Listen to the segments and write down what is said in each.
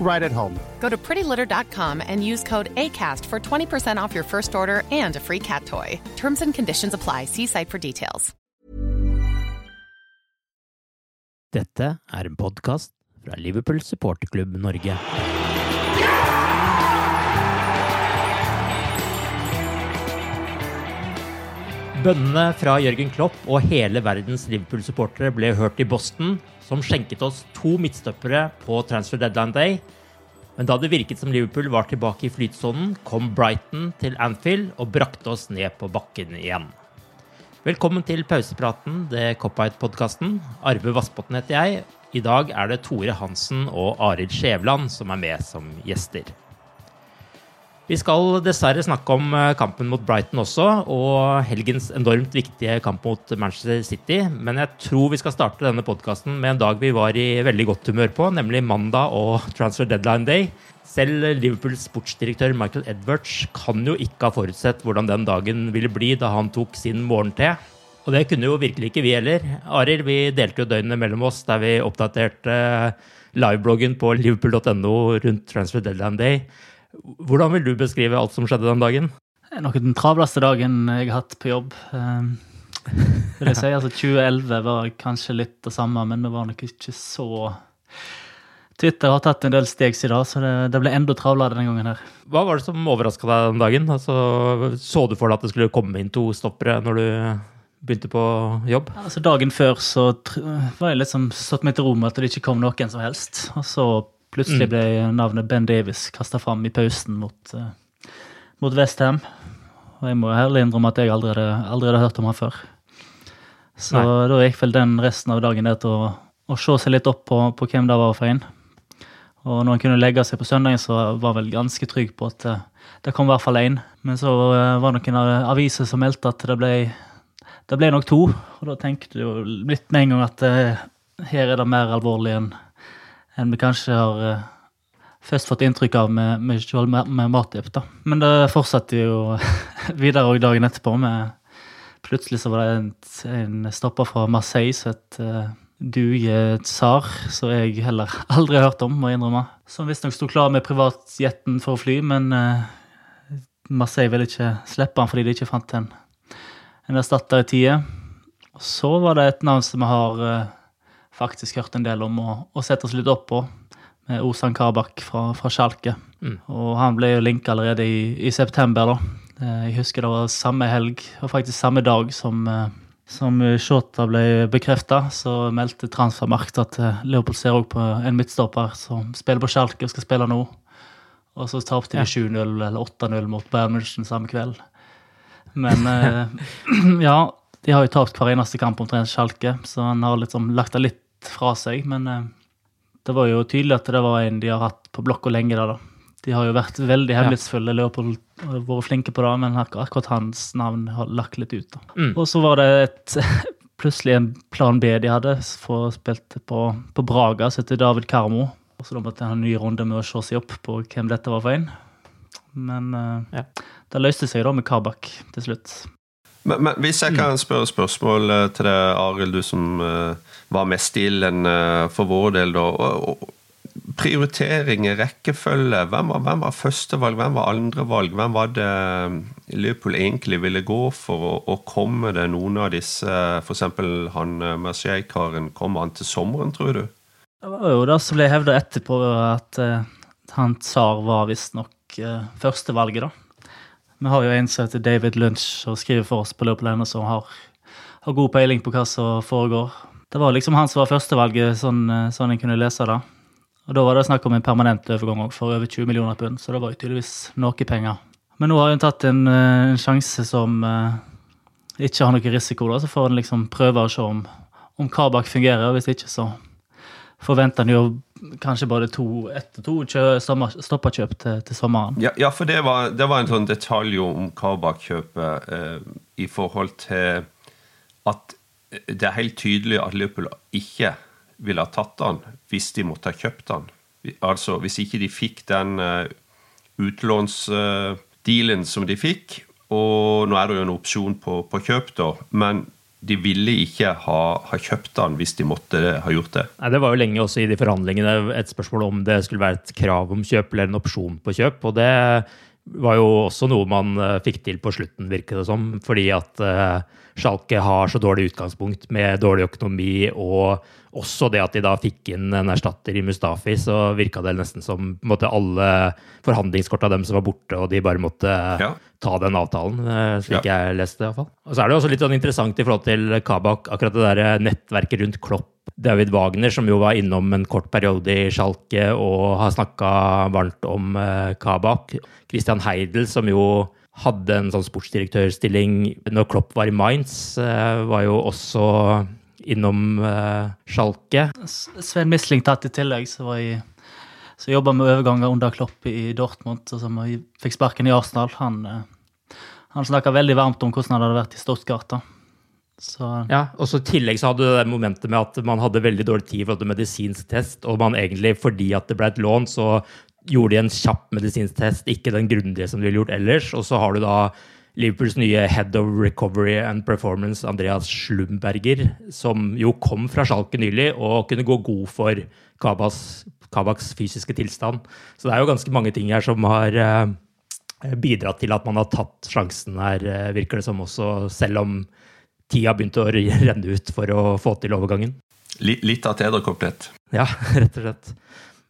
right at home. Go to prettylitter.com and use code ACAST for 20% off your first order and a free cat toy. Terms and conditions apply. See site for details. Dette er en podkast fra Liverpool supporterklubb Norge. Bønnene fra Jørgen Klopp og hele verdens Liverpool-supportere ble hørt i Boston, som skjenket oss to midtstoppere på transfer deadline day. Men da det virket som Liverpool var tilbake i flytsonen, kom Brighton til Anfield og brakte oss ned på bakken igjen. Velkommen til pausepraten, det Cop-Out-podkasten. Arve Vassbotn heter jeg. I dag er det Tore Hansen og Arild Skjævland som er med som gjester. Vi skal dessverre snakke om eh, kampen mot Brighton også, og helgens enormt viktige kamp mot Manchester City. Men jeg tror vi skal starte denne podkasten med en dag vi var i veldig godt humør på, nemlig mandag og transfer deadline day. Selv Liverpools sportsdirektør Michael Edwards kan jo ikke ha forutsett hvordan den dagen ville bli da han tok sin morgente. Og det kunne jo virkelig ikke vi heller. Arild, vi delte jo døgnet mellom oss der vi oppdaterte livebloggen på liverpool.no rundt transfer deadline day. Hvordan vil du beskrive alt som skjedde den dagen? Det er nok den travleste dagen jeg har hatt på jobb. Um, vil jeg si. Altså 2011 var kanskje litt det samme, men det var nok ikke så Twitter har tatt en del steg siden, så det, det ble enda travlere denne gangen. her. Hva var det som overraska deg den dagen? Altså, så du for deg at det skulle komme inn to stoppere når du begynte på jobb? Altså Dagen før så var jeg liksom satt meg til ro med at det ikke kom noen som helst. Og så plutselig mm. ble navnet Ben Davis kasta fram i pausen mot, uh, mot Westham. Og jeg må herlig innrømme at jeg aldri hadde, aldri hadde hørt om han før. Så Nei. da gikk vel den resten av dagen der til å, å se seg litt opp på, på hvem det var for en. Og når han kunne legge seg på søndagen, så var han vel ganske trygg på at eh, det kom i hvert fall én. Men så eh, var det noen aviser som meldte at det ble, det ble nok to. Og da tenkte du litt med en gang at her er det mer alvorlig enn en vi kanskje har uh, først fått inntrykk av med, med, med, Matip. da. Men det fortsatte jo videre òg dagen etterpå. med Plutselig så var det en, en stopper fra Marseille som het uh, Duye Tsar, som jeg heller aldri har hørt om, må jeg innrømme. Som visstnok sto klar med privatjetten for å fly, men uh, Marseille ville ikke slippe han fordi de ikke fant en, en erstatter i tide. Så var det et navn som vi har uh, faktisk hørt en del om og, og sett oss litt opp på, med Osan Kabak fra, fra Schalke. Mm. Og han ble jo linka allerede i, i september, da. Uh, jeg husker det var samme helg, og faktisk samme dag som som Shota ble bekrefta, så meldte Transfermarkt at eh, Leopold ser òg på en midtstopper som spiller på Schalke og skal spille nå. Og så tapte de 7-0 eller 8-0 mot Bayern München samme kveld. Men eh, ja, de har jo tapt hver eneste kamp omtrent Schalke, så han har liksom lagt det litt fra seg. Men eh, det var jo tydelig at det var en de har hatt på blokka lenge. da, da. De har jo vært veldig hemmelighetsfulle. Leopold har vært flinke på det, men akkurat hans navn har lagt litt ut. Mm. Og så var det et, plutselig en plan B de hadde, for spilte på, på Braga, som heter David Karmo. Og så da måtte han ha en ny runde med å se seg opp på hvem dette var for en. Men uh, Ja. det løste seg da med Kabak til slutt. Men, men hvis jeg kan spørre spørsmål eh, til deg, Arild, du som uh, var mest ilden uh, for vår del, da. Og, og, prioriteringer, rekkefølge. Hvem var, hvem var førstevalg, hvem var andrevalg? Hvem var det eh, Liverpool egentlig ville gå for? Og, og kommer det noen av disse, f.eks. han eh, Marseille-karen, kommer han til sommeren, tror du? Det var jo det som ble hevda etterpå, at uh, han Tsar var visstnok uh, førstevalget, da. Vi har jo en som heter David Lunch og skriver for oss på Liverpool som har, har god peiling på hva som foregår. Det var liksom han som var førstevalget, sånn, uh, sånn en kunne lese det. Og da var det snakk om en permanent overgang for over 20 millioner pund, så det var jo tydeligvis noe penger. Men nå har hun tatt en, uh, en sjanse som uh, ikke har noe risiko, da, så får en liksom prøve å se om, om Kabak fungerer, hvis ikke, så forventer en jo kanskje både to, ett og to kjø- sommer- stopperkjøp til, til sommeren. Ja, ja for det var, det var en sånn detalj om Kabak-kjøpet eh, i forhold til at det er helt tydelig at Liverpool ikke ville ha tatt den hvis de måtte ha kjøpt den. Altså hvis ikke de fikk den eh, utlånsdealen som de fikk, og nå er det jo en opsjon på, på kjøp, da, men de ville ikke ha, ha kjøpt den hvis de måtte ha gjort det. Nei, Det var jo lenge også i de forhandlingene et spørsmål om det skulle være et krav om kjøp eller en opsjon på kjøp. Og det var jo også noe man eh, fikk til på slutten, virker det som. Fordi at eh, Schalke har så dårlig utgangspunkt med dårlig økonomi, og også det at de da fikk inn en erstatter i Mustafi, så virka det nesten som måte, alle forhandlingskorta dem som var borte, og de bare måtte Ja. ta den avtalen, slik slik jeg leste det iallfall. Og så er det også litt sånn interessant i forhold til Kabak, akkurat det der nettverket rundt Klopp. David Wagner, som jo var innom en kort periode i Schalke og har snakka varmt om eh, Kabak. Christian Heidel, som jo hadde en sånn sportsdirektørstilling når Klopp var i Mainz, eh, var jo også innom eh, Schalke. Svein Misling tatt i tillegg, som var i som jobba med overganger under Klopp i Dortmund, og som fikk sparken i Arsenal. Han, han snakka veldig varmt om hvordan han hadde vært i Stuttgart. Så Ja, og så I tillegg så hadde du det momentet med at man hadde veldig dårlig tid i forhold til medisinsk test, og man egentlig, fordi at det ble et lån, så gjorde de en kjapp medisinsk test, ikke den grundige som de ville gjort ellers. Og så har du da Liverpools nye head of recovery and performance, Andreas Slumberger, som jo kom fra Schalke nylig og kunne gå god for Kabas, Kabaks fysiske tilstand. Så det er jo ganske mange ting her som har eh, bidratt til at man har tatt sjansen her, eh, virker det som også, selv om tida begynte å renne ut for å få til overgangen. Litt, av tederkopplet? Ja, rett og slett.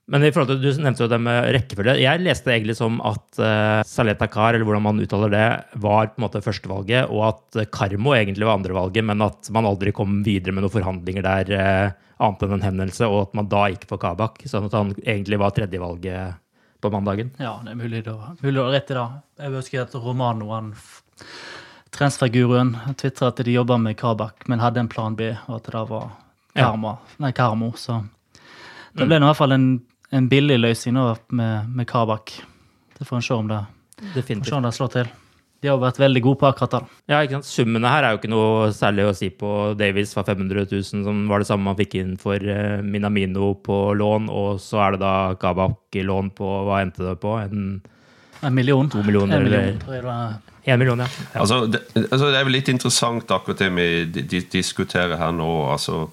Men i forhold til, du nevnte jo det med rekkefølge. Jeg leste egentlig som at uh, Saleta Kar, eller hvordan man uttaler det, var på en måte førstevalget, og at Karmo egentlig var andrevalget, men at man aldri kom videre med noen forhandlinger der uh, annet enn en henvendelse, og at man da gikk for Kabak, sånn at han egentlig var tredjevalget på mandagen. ja, det er mulig, å ha rett i det. Jeg husker at Romano, han f- transferguruen, tvitra at de jobba med Kabak, men hadde en plan B, og at det var Karma, nei, Karmo. Så det ble mm. i hvert fall en, en billig løsning nå med, med Kabak. Det får en se om det, får se om det slår til. De har vært veldig gode på akkurat det. Ja, ikke sant? Summene her er jo ikke noe særlig å si på. Davies var 500 000, som var det samme man fikk inn for eh, Minamino på lån, og så er det da Kabak i lån på Hva endte det på? En, En million. To millioner, En million, tror jeg det var. en million, ja. ja. Altså, det, altså, det er vel litt interessant akkurat det vi di- di- diskuterer her nå. Altså,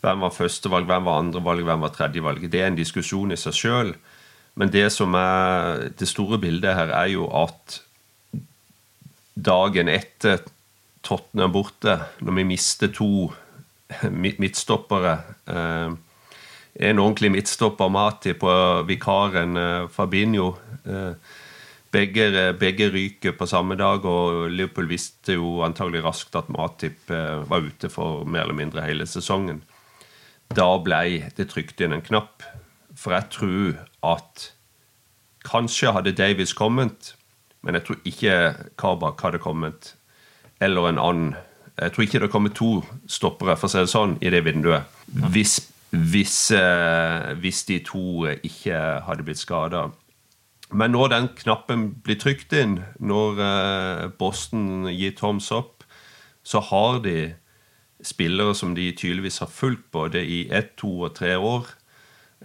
hvem var førstevalg, hvem var andrevalg, hvem var tredjevalg? Det er en diskusjon i seg sjøl. Men det som er det store bildet her, er jo at dagen etter Tottenham borte, når vi mister to midtstoppere eh, En ordentlig midtstopper, Mati, på vikaren eh, Fabinho. Eh, begge, begge ryker på samme dag, og Liverpool visste jo antagelig raskt at Matip eh, var ute for mer eller mindre hele sesongen. Da ble det trykt inn en knapp. For jeg tror at kanskje hadde Davies kommet, men jeg tror ikke Kabak hadde kommet. Eller en annen. Jeg tror ikke det kommer to stoppere for å si det sånn, i det vinduet. Hvis, hvis, eh, hvis de to ikke hadde blitt skada. Men når den knappen blir trykt inn, når eh, Boston gir toms up, så har de spillere som de tydeligvis har fulgt både i ett, to og tre år,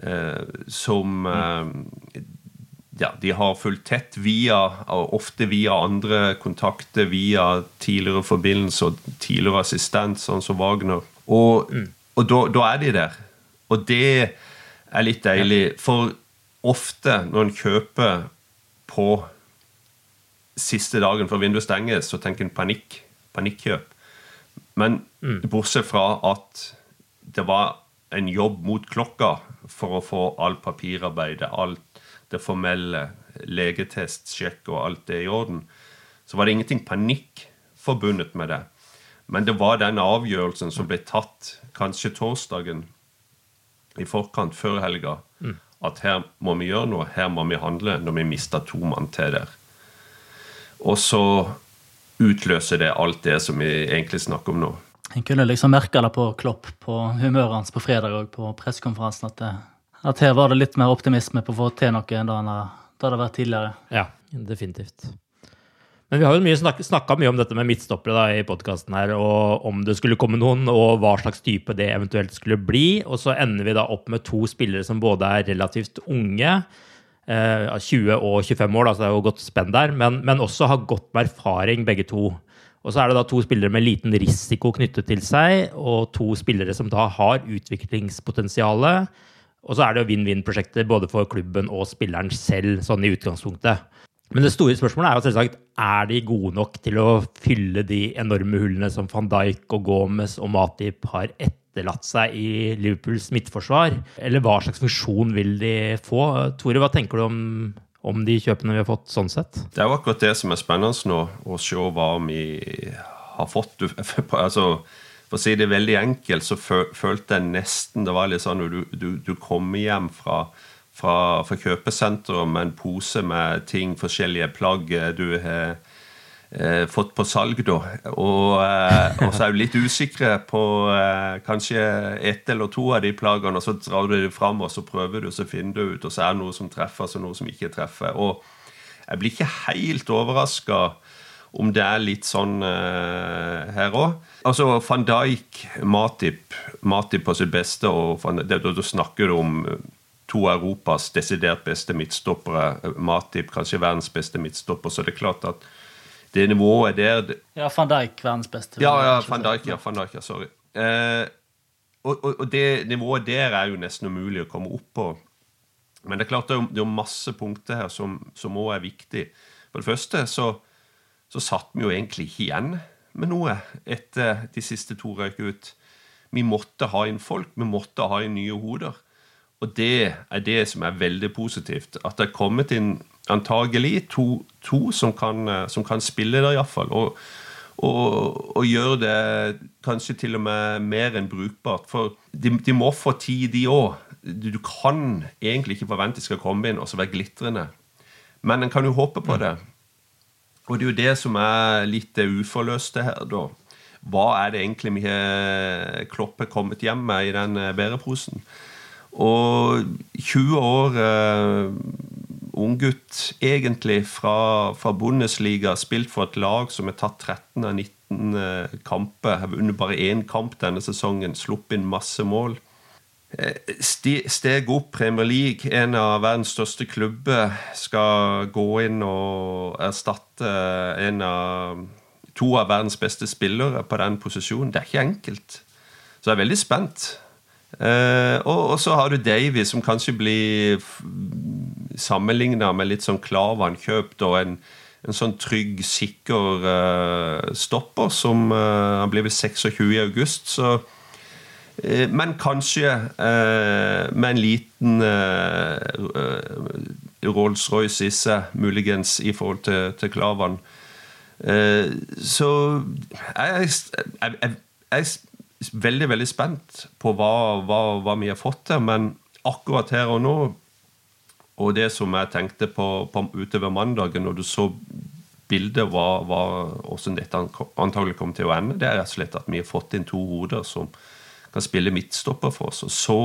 eh, som eh, ja, de har fulgt tett via, ofte via andre kontakter, via tidligere forbindelser og tidligere assistent, sånn som Wagner. Og, mm. og da, da, er de der. Og det er litt deilig. For ofte når en kjøper på siste dagen før vinduet stenges, så tenker en panikk. Panikkjøp. Men mm. bortsett fra at det var en jobb mot klokka for å få alt papirarbeidet, alt det formelle, legetest, sjekk og alt det i orden, så var det ingenting panikk forbundet med det. Men det var den avgjørelsen som ble tatt kanskje torsdagen i forkant, før helga. At her må vi gjøre noe, her må vi handle, når vi mister to mann til der. Og så utløser det alt det som vi egentlig snakker om nå. En kunne liksom merke det på Klopp, på humøret hans på fredag og på pressekonferansen, at, at, her var det litt mer optimisme på å få til noe enn det det hadde vært tidligere. Ja, definitivt. Men vi har jo mye snakka mye om dette med midtstoppere da, i podkasten her, og om det skulle komme noen, og hva slags type det eventuelt skulle bli. Og så ender vi da opp med to spillere som både er relativt unge, eh, 20 og 25 år, da, så det er jo godt spenn der, men, men også har godt med erfaring, begge to. Og så er det da to spillere med liten risiko knyttet til seg, og to spillere som da har utviklingspotensial. Og så er det jo vinn-vinn-prosjekter både for klubben og spilleren selv, sånn i utgangspunktet. Men det store spørsmålet er jo selvsagt er de gode nok til å fylle de enorme hullene som van Dijk og Gomez og Matip har etterlatt seg i Liverpools midtforsvar? Eller hva slags funksjon vil de få? Tore, hva tenker du om om de kjøpene vi har fått sånn sett. Det er jo akkurat det som er spennende nå, å se hva vi har fått. altså, for å si det veldig enkelt, så følte jeg nesten det var litt sånn du, du, du kommer hjem fra, fra, fra kjøpesenteret med en pose med ting, forskjellige plagg du har eh, fått på salg, da. Og, eh, så er du litt usikre på eh, kanskje ett eller to av de plaggene, og så drar du dem fram, og så prøver du, så finner du ut, og så er det noe som treffer, og noe som ikke treffer. Og jeg blir ikke helt overraska om det er litt sånn eh, her òg. Altså van Dijk, Matip, Matip på sitt beste, og da snakker du om to av Europas desidert beste midtstoppere. Matip kanskje verdens beste midtstopper. Så det er klart at det nivået der Ja, van Dijk verdens beste. Ja, ja, van Dijk, ja, van Dijk, ja sorry. Eh, og, og, og, det nivået der er jo nesten umulig å komme opp på. Men det er klart det er, det er masse punkter her som også er viktig. For det første så, så satt vi jo egentlig ikke igjen med noe etter de siste to røyk ut. Vi måtte ha inn folk, vi måtte ha inn nye hoder. Og det er det som er veldig positivt. At det er kommet inn antagelig to, to som, kan, eh, som, kan, spille der, iallfall. Og, og, og gjøre det kanskje til og med mer enn brukbart. For de, de må få tid, de òg. Du, du, kan egentlig ikke forvente de skal komme inn og så være glitrende. Men en kan jo håpe på det. Og det er jo det som er litt det uforløste her, da. Hva er det egentlig vi har Kloppe kommet hjem med i den eh, bæreposen? Og 20 år eh, unggutt, egentlig, fra, fra, Bundesliga. Spilt for et lag som har tatt 13 av 19 eh, kamper. Har vunnet bare én kamp denne sesongen. Sluppet inn masse mål. Eh, steg opp Premier League, en av verdens største klubber, skal gå inn og erstatte en av to av verdens beste spillere på den posisjonen. Det er ikke enkelt. Så jeg er veldig spent. Uh, og, så har du Davy, som kanskje blir sammenligna med litt sånn Klavan kjøpt og en, en sånn trygg, sikker uh, stopper som uh, Han blir vel 26 i august, så Men kanskje med en liten Rolls-Royce i seg, muligens, i forhold til, til Klavan. så jeg, jeg, jeg, jeg veldig veldig spent på hva, hva, hva, vi har fått til. Men akkurat her og nå, og det som jeg tenkte på, på utover mandagen, når du så bildet hva, hvordan dette antagelig kommer til å ende, det er rett og slett at vi har fått inn to hoder som kan spille midtstopper for oss. Og så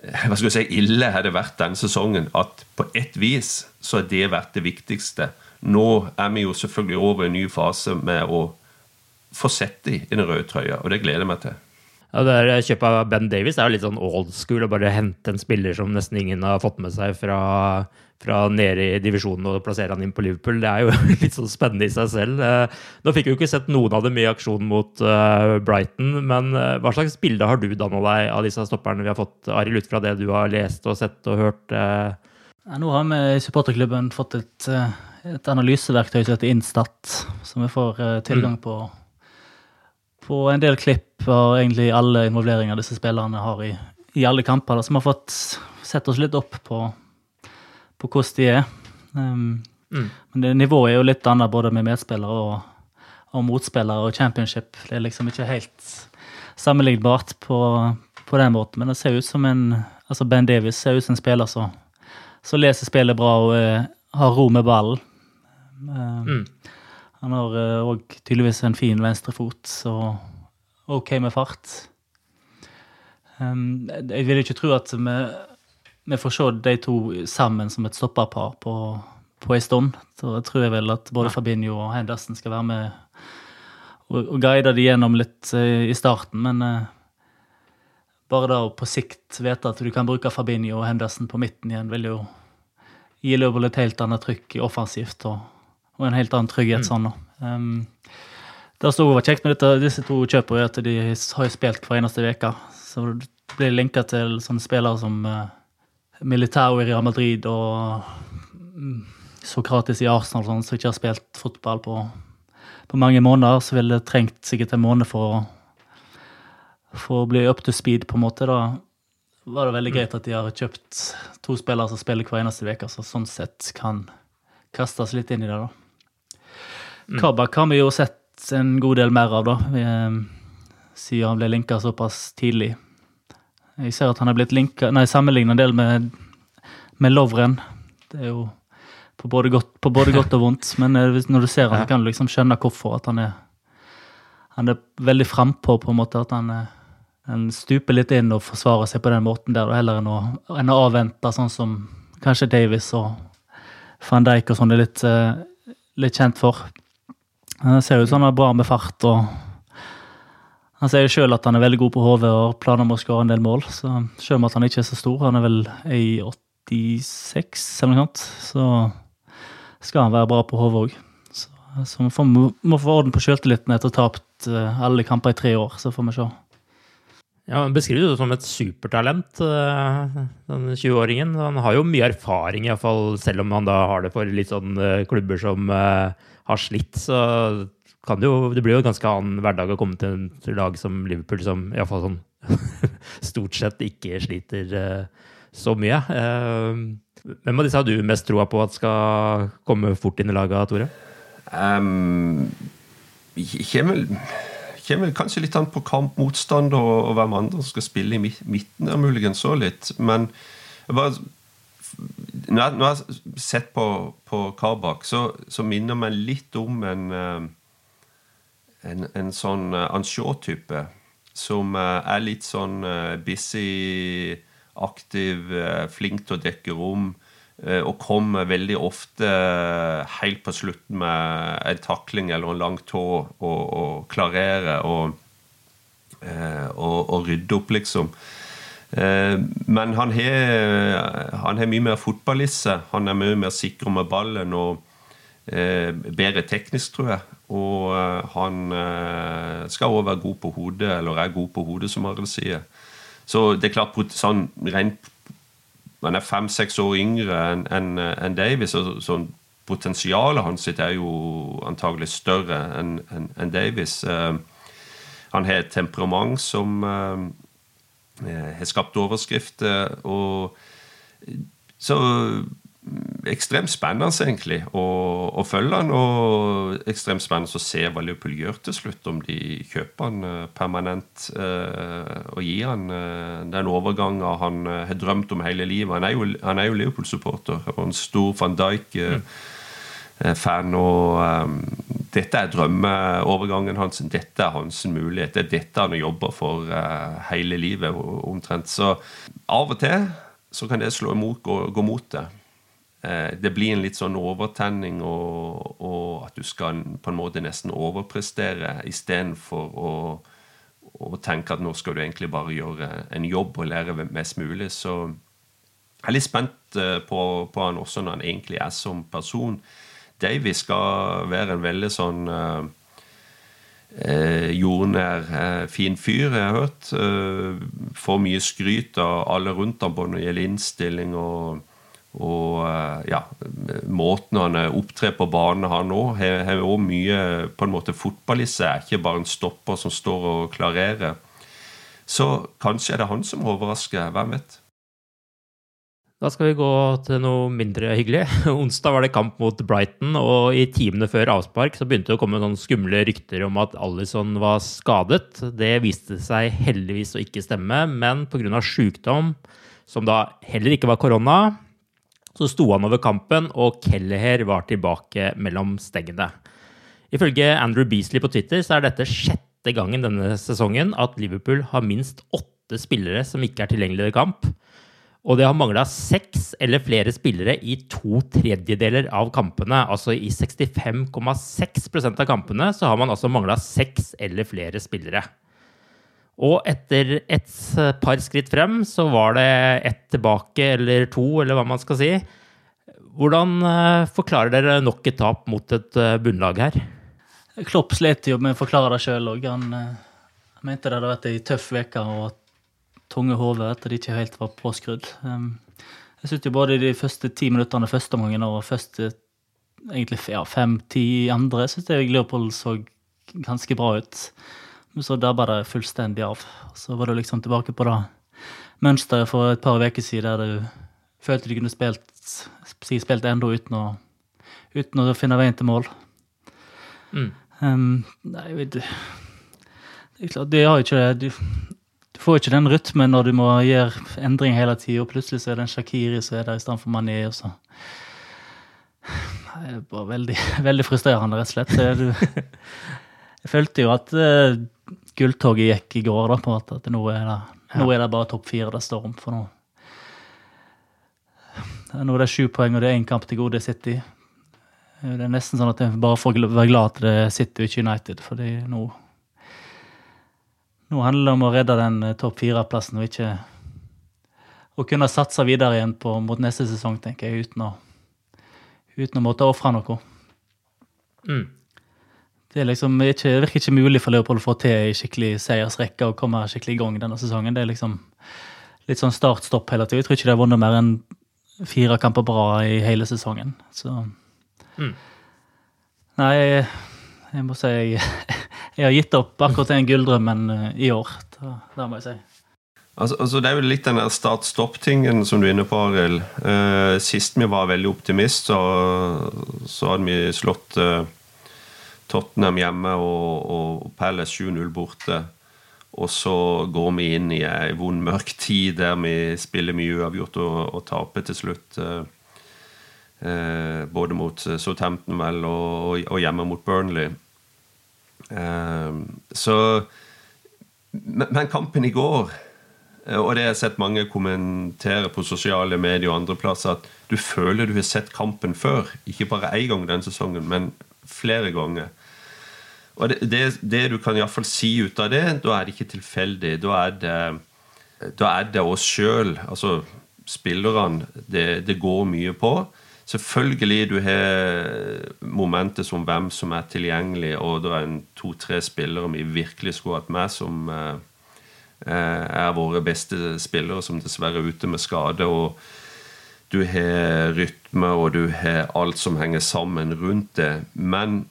eh, hva skal jeg si, ille har det vært denne sesongen at på ett vis så har det vært det viktigste. Nå er vi jo selvfølgelig over i en ny fase med å få sett dem i den røde trøya, og det gleder jeg meg til. Ja, det er Kjøpet av Ben Davies er jo litt sånn old school. Å bare hente en spiller som nesten ingen har fått med seg fra, fra nede i divisjonen og plassere han inn på Liverpool. Det er jo litt sånn spennende i seg selv. Eh, nå fikk vi jo ikke sett noen av dem i aksjon mot uh, Brighton, men hva slags bilde har du danna deg av disse stopperne vi har fått, Arild, ut fra det du har lest og sett og hørt? Ja, nå har vi i supporterklubben fått et, et analyseverktøy som heter Instat, som vi får tilgang mm. på på en del klipp har egentlig alle involveringer disse spillerne har i, i alle kamper, da, som har fått sett oss litt opp på, på hvordan de er. Um, mm. Men det, nivået er jo litt annet både med medspillere og, og motspillere og championship. Det er liksom ikke helt sammenlignbart på, på den måten, men det ser ut som en altså Ben Davies ser ut som en spiller som, som leser spillet bra og uh, har ro med ballen. Um, mm. Han har òg uh, tydeligvis en fin venstrefot, så OK med fart. Um, jeg vil ikke tro at vi, vi, får se de to sammen som et stopperpar på, på en stund. Så jeg tror jeg vel at både Fabinho og Henderson skal være med og, og guide de gjennom litt uh, i starten, men uh, bare da å på sikt vite at du kan bruke Fabinho og Henderson på midten igjen, vil jo gi Liverpool et helt annet trykk offensivt. og og en helt annen trygghet mm. sånn. Um, det som var kjekt med dette, disse to kjøpene, er at de har jo spilt hver eneste uke. Så det blir linka til sånne spillere som uh, Militao i Real Madrid og um, Sokrates i Arsenal, sånn, som ikke har spilt fotball på, på mange måneder. Så ville det trengt sikkert en måned for å, for å bli up to speed, på en måte. da var det veldig mm. greit at de har kjøpt to spillere som spiller hver eneste uke, så sånn sett kan kastes litt inn i det. da. Mm. Kabak har vi jo sett en god del mer av, da, eh, siden han ble linka såpass tidlig. Jeg ser at han er blitt linka, nei, sammenligna en del med, med Lovren. Det er jo på både, godt, på både godt og vondt, men eh, når du ser han, kan du liksom skjønne hvorfor. At han er, han er veldig frampå, på en måte. At han, han, stuper litt inn og forsvarer seg på den måten der, heller enn å, enn å avvente, sånn som kanskje Davis og van Dijk og sånn er litt, eh, litt kjent for. Han ser ut som han er bra med fart. og Han sier sjøl at han er veldig god på HV og planer om å skåre en del mål. så Selv om han ikke er så stor, han er vel i 86 eller noe sånt, så skal han være bra på HV òg. Så, så vi får, må få orden på sjøltilliten etter å ha tapt eh, alle kamper i tre år. Så får vi se. Ja, Han beskriver det som et supertalent, eh, den 20-åringen. Han har jo mye erfaring, i fall, selv om han da har det for litt sånn eh, klubber som har slitt, så kan det jo Det blir jo en ganske annen hverdag å komme til en lag som Liverpool, som iallfall sånn stort sett ikke sliter uh, så mye. Uh, hvem av disse har du mest troa på at skal komme fort inn i laget, Tore? Um, kommer, vel kanskje litt an på kampmotstand og, og hvem andre skal spille i midten, der muligens så litt. Men jeg bare når jeg, har sett på, på Karbak, så, så minner meg litt om en, eh, en, en sånn eh, Anshore-type. Som eh, er litt sånn busy, aktiv, flink til å dekke rom. Og kommer veldig ofte helt på slutten med en takling eller en lang tå og, og klarere og, og, og rydde opp, liksom. Eh, men han har, mye mer fotballisse. Han er mye mer sikker med ballen og eh, bedre teknisk, tror jeg. Og eh, han skal òg være god på hodet, eller er god på hodet, som Arild sier. Så det er klart, sånn rent Han er fem-seks år yngre enn en, en Davies, så, sånn, potensialet hans er jo antagelig større enn en, Davies. Han har et temperament som har skapt overskrifter. og så mm, ekstremt spennende egentlig å, å, følge han, og ekstremt spennende å se hva Liverpool gjør til slutt, om de kjøper han eh, permanent eh, og gir han eh, den overgangen han eh, har drømt om hele livet. Han er jo, jo Liverpool-supporter og en stor van Dijk. Eh, mm Eh, fan. Og dette er drømmeovergangen hans. Dette er hans mulighet. Det er dette han jobber for uh, hele livet omtrent. Så av og til så kan det slå imot, gå, gå mot det. Uh, det blir en litt sånn overtenning, og, og, at du skal på en måte nesten overprestere istedenfor å, og tenke at nå skal du egentlig bare gjøre en jobb og lære mest mulig. Så jeg er litt spent eh, på, på han også når han egentlig er som person. Davy skal være en veldig sånn eh, jordnær, eh, fin fyr, jeg har hørt. Eh, får mye skryt av alle rundt ham både når det gjelder innstilling og og eh, ja, måten han opptrer på banen har nå, har òg mye på en måte fotball i seg. Ikke bare en stopper som står og klarerer. Så kanskje er det han som overrasker. Hvem vet? Da skal vi gå til noe mindre hyggelig. Onsdag var det kamp mot Brighton, og i timene før avspark så begynte det å komme sånne skumle rykter om at Alison var skadet. Det viste seg heldigvis å ikke stemme, men pga. sykdom, som da heller ikke var korona, så sto han over kampen, og Kelleher var tilbake mellom stengene. Ifølge Andrew Beasley på Twitter så er dette sjette gangen denne sesongen at Liverpool har minst åtte spillere som ikke er tilgjengelige i kamp. Og det har mangla seks eller flere spillere i to tredjedeler av kampene. Altså i 65,6% av kampene så har man altså mangla seks eller flere spillere. Og etter et par skritt frem så var det ett tilbake, eller to, eller hva man skal si. Hvordan eh, forklarer dere nok et tap mot et eh, bunnlag her? Klopp slet jo med å forklare det sjøl òg. Han, eh, mente det hadde vært ei tøff uke og tunge hodet etter de ikke helt var påskrudd. Um, jeg syns både de første ti minuttene første omgangen og første egentlig ja, fem-ti andre syns jeg Leopold så ganske bra ut. Men så dabba det fullstendig av. Så var du liksom tilbake på det mønsteret for et par uker siden der du følte du kunne spilt, spilt enda uten å, uten å finne veien til mål. Mm. Um, nei, vet du Det er klart, de har jo ikke det. Du, får ikke den rytmen når du må gjøre endring hele tida, og plutselig så er det en Shakiri som er der istedenfor Mané. Og så. Det er bare veldig, veldig frustrerende, rett og slett. Jeg følte jo at uh, gulltoget gikk i går, da, på en måte. At nå er det, nå er det bare topp fire det står om. For nå Nå er det sju poeng, og det er én kamp til gode City. Det er nesten sånn at jeg bare får være glad at det er City og ikke United, fordi nå Nå handler det om å redde den eh, topp fire-plassen og ikke å kunne satse videre igjen på, mot neste sesong, tenker jeg, uten å, uten å måtte ofre noe. Mm. Det, liksom ikke, det virker ikke mulig for Leopold å få til ei skikkelig seiersrekke og komme skikkelig i gang denne sesongen. Det er liksom litt sånn start-stopp hele tida. Jeg tror ikke de har vunnet mer enn fire kamper bra i hele sesongen. Så mm. Nei, jeg, jeg, må si jeg, jeg, har gitt opp akkurat den gulldrømmen eh, i år. Det må jeg si. Altså, altså, Det er jo litt den start-stopp-tingen som du er inne på, Arild. Uh, sist vi var veldig optimist, så, så hadde vi slått uh, Tottenham hjemme og, og Palace 7-0 borte. Og så går vi inn i ei vond, mørk tid der vi spiller mye uavgjort og, og taper til slutt. Eh både mot Southampton vel og, og, hjemme mot Burnley. Eh, så men, kampen i går, eh, og det har jeg sett mange kommentere på sosiale medier og andre plasser, at du føler du har sett kampen før. Ikke bare én gang denne sesongen, men flere ganger. Og det, det, det du kan iallfall si ut av det, da er det ikke tilfeldig. Da er det, da er det oss sjøl, altså spillerne, det, det, går mye på. Selvfølgelig du har momentet som hvem som er tilgjengelig, og det er en to-tre spillere vi virkelig skulle hatt med, som eh, er våre beste spillere, som dessverre er ute med skade. og du har rytme, og du har alt som henger sammen rundt det. Men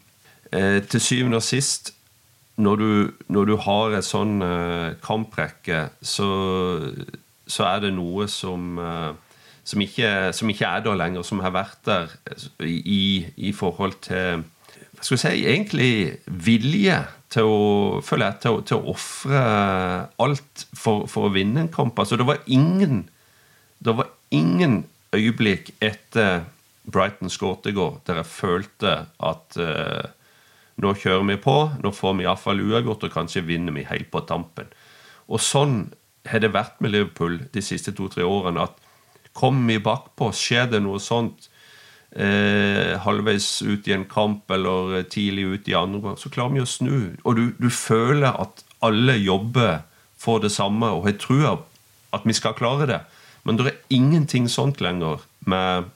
Eh, til syvende og sist, når du, når du har et sånn eh, kamprekke, så, så, er det noe som, eh, som, ikke, som, ikke, er der lenger, som har vært der i, i forhold til hva skal vi si, egentlig vilje til å føler jeg, til, til å ofre alt for, for, å vinne en kamp. Altså, det var ingen det var ingen øyeblikk etter Brighton skåret i går der jeg følte at uh, nå kjører vi på, nå får vi iallfall uavgjort, og kanskje vinner vi helt på tampen. Og sånn har det vært med Liverpool de siste to-tre årene. at Kommer i bakpå, skjer det noe sånt eh, halvveis ut i en kamp eller tidlig ut i andre, så klarer vi å snu. Og du, du føler at alle jobber for det samme og har trua at vi skal klare det. Men det er ingenting sånt lenger med,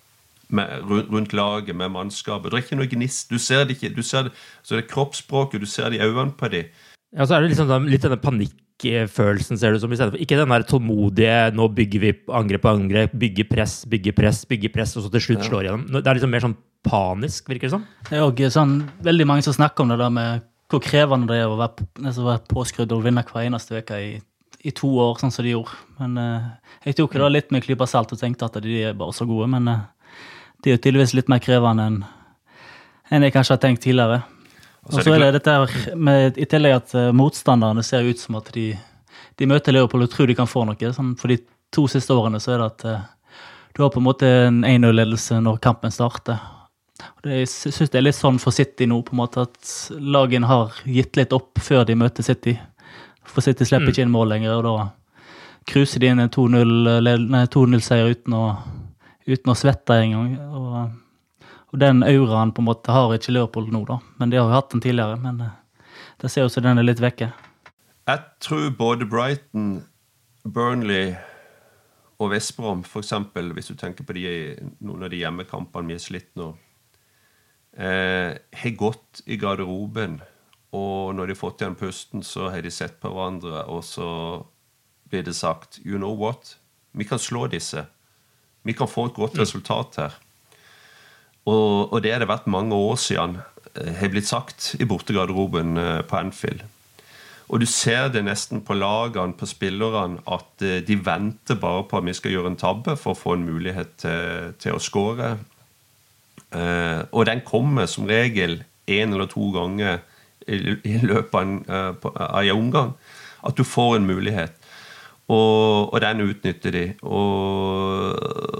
med, rundt laget, med mannskapet. Det er ikke noe gnist. Du ser det ikke. Du ser det, så det er kroppsspråket, du ser det i øynene på dem. Ja, så er det liksom litt denne panikkfølelsen, ser du som. Ikke den der tålmodige 'nå bygger vi angrep på angrep', bygge press, bygge press, bygge press, og så til slutt slår igjennom. Det er liksom mer sånn panisk, virker det som. Det er òg sånn, veldig mange som snakker om det der med hvor krevende det er å være, altså være påskrudd og vinne hver eneste uke i, i, to år, sånn som de gjorde. Men uh, jeg tok det litt med en klype salt og tenkte at de er bare så gode. Men uh, de er jo tydeligvis litt mer krevende enn enn jeg kanskje har tenkt tidligere. Og så er det dette med, i tillegg at uh, motstanderne ser ut som at de, de møter Leopold og tror de kan få noe. Sånn, for de to siste årene så er det at uh, du har på en måte en 1-0-ledelse når kampen starter. Og det, jeg syns det er litt sånn for City nå, på en måte at lagene har gitt litt opp før de møter City. For City slipper mm. ikke inn mål lenger, og da cruiser de inn en 2-0-seier uten, uten, å svette engang. Og, den auraen på en måte har ikke Leopold nå, da. Men de har jo hatt den tidligere. Men eh, det ser ut som den er litt vekke. Jeg tror både Brighton, Burnley og Vestbrom, f.eks., hvis du tenker på de, noen av de hjemmekampene vi har slitt nå, eh, har gått i garderoben. Og når de har fått igjen pusten, så har de sett på hverandre, og så blir det sagt You know what? Vi kan slå disse. Vi kan få et godt resultat her. Og, og det har det vært mange år siden eh, har blitt sagt i bortegarderoben eh, på Anfield. Og du ser det nesten på lagene, på spillerne, at eh, de venter bare på at vi skal gjøre en tabbe for å få en mulighet til, til å skåre. Og den kommer som regel én eller to ganger i, løpet av en omgang. At du får en mulighet. Og, og den utnytter de. Og,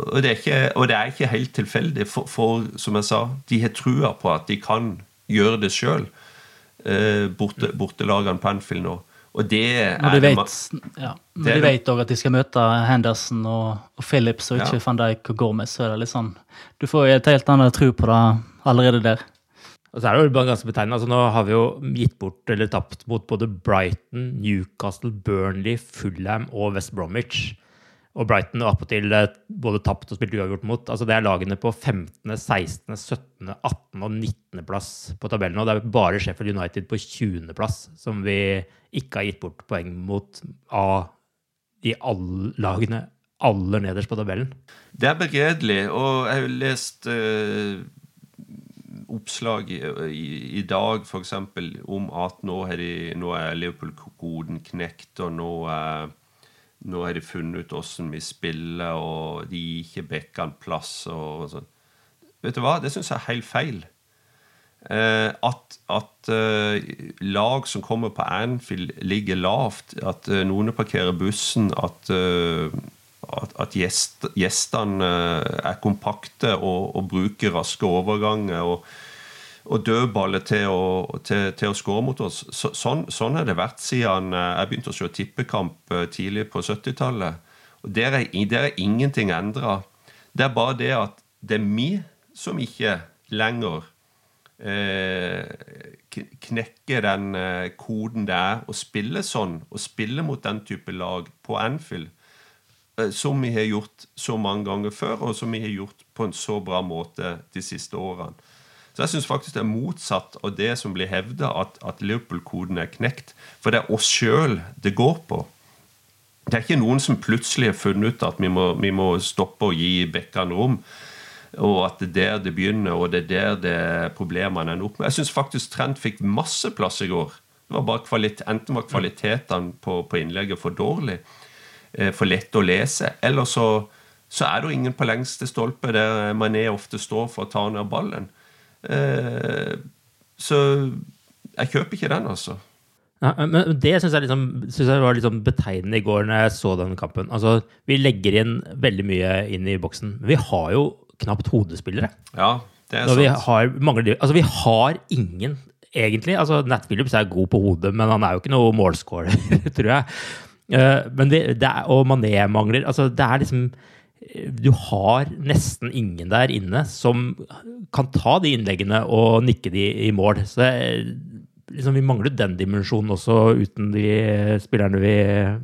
og, det ikke, og, det er ikke, helt tilfeldig, for, for, som jeg sa, de har trua på at de kan gjøre det sjøl eh, borte, bortelagene på Anfield nå. Og det de vet, ja, når de vet også at de skal møte Henderson og, og Phillips og ikke ja. van Dijk og Gomez, så er det litt sånn Du får et helt annet tro på det allerede der. Og så er det jo ganske betegnende. Altså, nå har vi jo gitt bort eller tapt mot både Brighton, Newcastle, Burnley, Fulham og West Bromwich og Brighton og appåtil eh, både tapt og spilt uavgjort mot. Altså Det er lagene på 15., 16., 17., 18. og 19. plass på tabellen. Og det er bare Sheffield United på 20. plass som vi ikke har gitt bort poeng mot av de alle lagene aller nederst på tabellen. Det er begredelig, og jeg har lest uh, oppslag i, i, i dag f.eks. om at nå, nå er Liverpool-koden knekt, og nå er uh, nå har de funnet ut åssen vi spiller, og de gir ikke bekkene plass. og sånn. Vet du hva? Det syns jeg er helt feil. Eh, at, at eh, lag som kommer på Anfield, ligger lavt. At eh, noen parkerer bussen. At, eh, at, at gjest, gjestene eh, er kompakte og, og, bruker raske overganger. og og dødballer til å, til, til å skåre mot oss. Så, sånn, sånn har det vært siden eh, jeg begynte å se tippekamp eh, tidlig på 70-tallet. Der er, der er ingenting endra. Det er bare det at det er vi som ikke lenger knekke den koden det er å spille sånn, å spille mot den type lag på Anfield, som vi har gjort så mange ganger før, og som vi har gjort på en så bra måte de siste årene. Så jeg syns faktisk det er motsatt av det som blir hevda, at, at Liverpool-koden er knekt. For det er oss sjøl det går på. Det er ikke noen som plutselig har funnet ut at vi må, vi må stoppe å gi bekkene rom. Og at det er der det begynner, og det er der det problemene ender opp med. Jeg syns faktisk Trent fikk masse plass i går. Det var bare kvalit Enten var kvalitetene på, på innlegget for dårlig, eh, for lett å lese, eller så, så er det ingen på lengste stolpe der Mané ofte står for å ta ned ballen. Eh, så jeg kjøper ikke den, altså. Ja, men Det syns jeg, liksom, synes jeg var liksom betegnende i går når jeg så den kampen. Altså, Vi legger inn veldig mye inn i boksen. Men vi har jo knapt hodespillere. Ja, det er sant. Vi har, mangler, altså, vi har ingen, egentlig. altså Nat Phillips er god på hodet, men han er jo ikke noe målscorer, tror jeg. Uh, men det, det er, og Mané mangler. altså Det er liksom du har nesten ingen der inne som kan ta de innleggene og nikke de i mål. Så liksom, vi mangler den dimensjonen også uten de spillerne vi,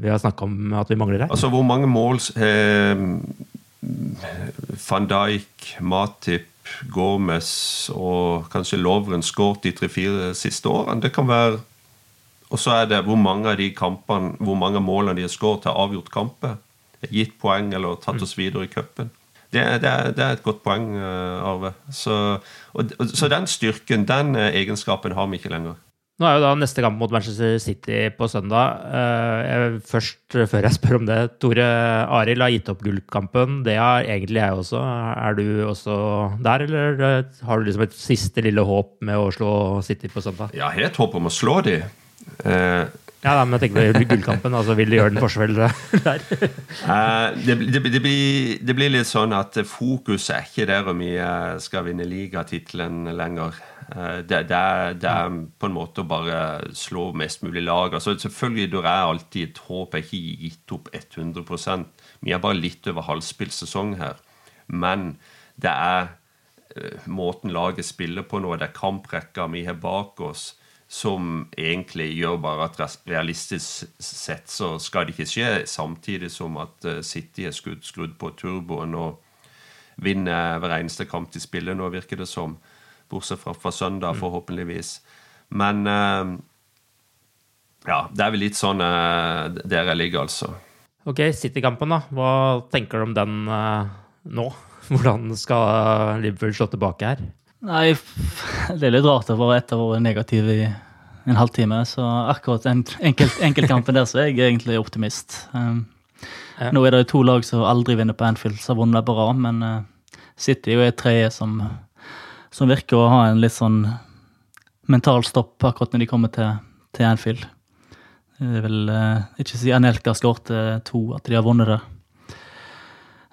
vi har snakka om at vi mangler her. Altså, hvor mange mål eh, van Dijk, Matip, Gomez og kanskje Lovren skåret de tre-fire siste årene? Det kan være Og så er det hvor mange av de kampene, hvor mange målene de har skåret, har avgjort kamper. Gitt poeng eller tatt oss videre i cupen. Det, det, det, er et godt poeng, eh, Arve. Så, og, så den styrken, den eh, egenskapen, har vi ikke lenger. Nå er jo da neste kamp mot Manchester City på søndag. Jeg, først, før jeg spør om det, Tore Arild har gitt opp gullkampen. Det har egentlig jeg også. Er du også der, eller eh, har du liksom et siste lille håp med å slå City på søndag? Ja, jeg har et håp om å slå de. Eh, ja, da, men jeg tenker på gullkampen. altså Vil det gjøre en forskjell der? uh, det, det, det, blir, det, blir, litt sånn at fokuset er ikke der om vi skal vinne ligatittelen lenger. Eh, det, er, på en måte å bare slå mest mulig lag. Altså, selvfølgelig det er alltid et håp. Jeg har ikke gitt opp 100 Vi er bare litt over halvspilt sesong her. Men det er uh, måten laget spiller på nå, det er kamprekka vi har bak oss, som egentlig gjør bare at realistisk sett så skal det ikke skje, samtidig som at uh, City er skrudd, skrudd på turboen og vinner hver eneste kamp de spiller nå, virker det som. Bortsett fra, fra søndag, mm. forhåpentligvis. Men uh, ja, det er vel litt sånn uh, der jeg ligger, altså. Ok, City-kampen, da. Hva tenker du om den nå? Hvordan skal Liverpool slå tilbake her? Nei, det er litt rart å være etter å være negativ i en halvtime. Så akkurat den enkelt, enkeltkampen der så er jeg egentlig optimist. Um, ja. Nå er det to lag som aldri vinner på Anfield, som har vunnet bra, men uh, City er et treet som som virker å ha en litt sånn mental stopp akkurat når de kommer til, til Anfield. Det vil uh, ikke si Anelka skårte to, at de har vunnet det.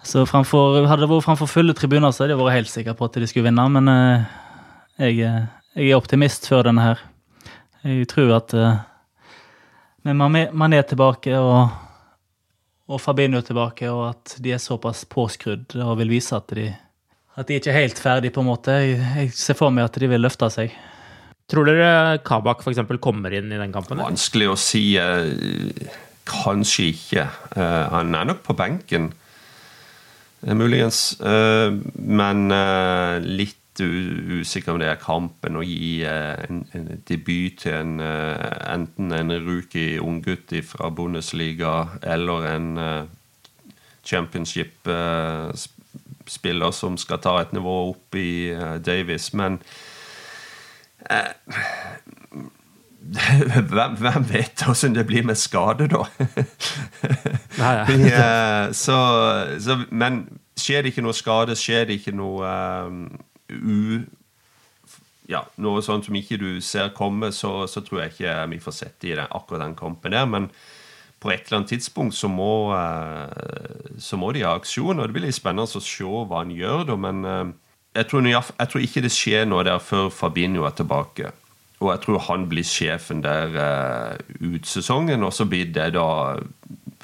Så fremfor, Hadde det vært framfor fulle tribuner, så hadde jeg vært helt sikker på at de skulle vinne. Men eh, jeg, eh, jeg, er optimist før denne her. Jeg tror at Men man er tilbake og, og Fabinho tilbake, og at de er såpass påskrudd og vil vise at de at de ikke er helt ferdig, på en måte. Jeg, jeg ser for meg at de vil løfte seg. Tror dere Kabak f.eks. kommer inn i den kampen? Vanskelig å si. Eh, kanskje ikke. Eh, han er nok på benken, muligens. Men litt usikker om det er kampen å gi en, en debut til en, enten en rookie unggutt fra Bundesliga eller en championship-spiller som skal ta et nivå opp i Davis, men hvem, hvem, vet hvordan det blir med skade, da? ja, så, så, men skjer det ikke noe skade, skjer det ikke noe um, u... Ja, noe sånt som ikke du ser komme, så, så tror jeg ikke vi får sett det i den, akkurat den kampen der. Men på et eller annet tidspunkt så må, uh, så må de ha aksjon. Og det blir litt spennende å se hva han gjør, da. Men uh, jeg tror, jeg tror, ikke det skjer noe der før Fabinho er tilbake. Og jeg tror han blir sjefen der uh, ut sesongen. Og så blir det da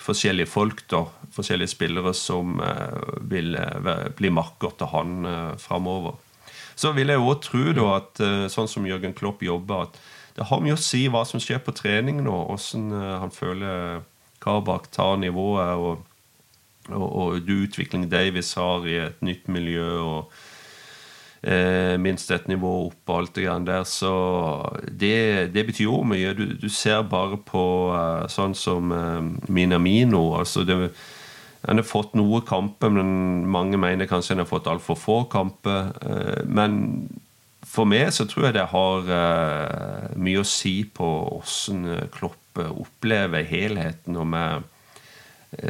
forskjellige folk, da. Forskjellige spillere som uh, vil uh, bli makker til han uh, framover. Så vil jeg òg tro da at sånn som Jørgen Klopp jobber, at det har mye å si hva som skjer på trening nå. Hvordan han føler Kabak tar nivået, og, og, og du utvikling Davis har i et nytt miljø. og eh, minst et nivå opp og alt det grann der. Så det, det betyr jo mye. Du, du, ser bare på uh, sånn som uh, Minamino. altså det han har fått noe kamper, men mange mener kanskje han har fått altfor få kamper. Men for meg så tror jeg det har mye å si på åssen Klopp opplever helheten og med eh,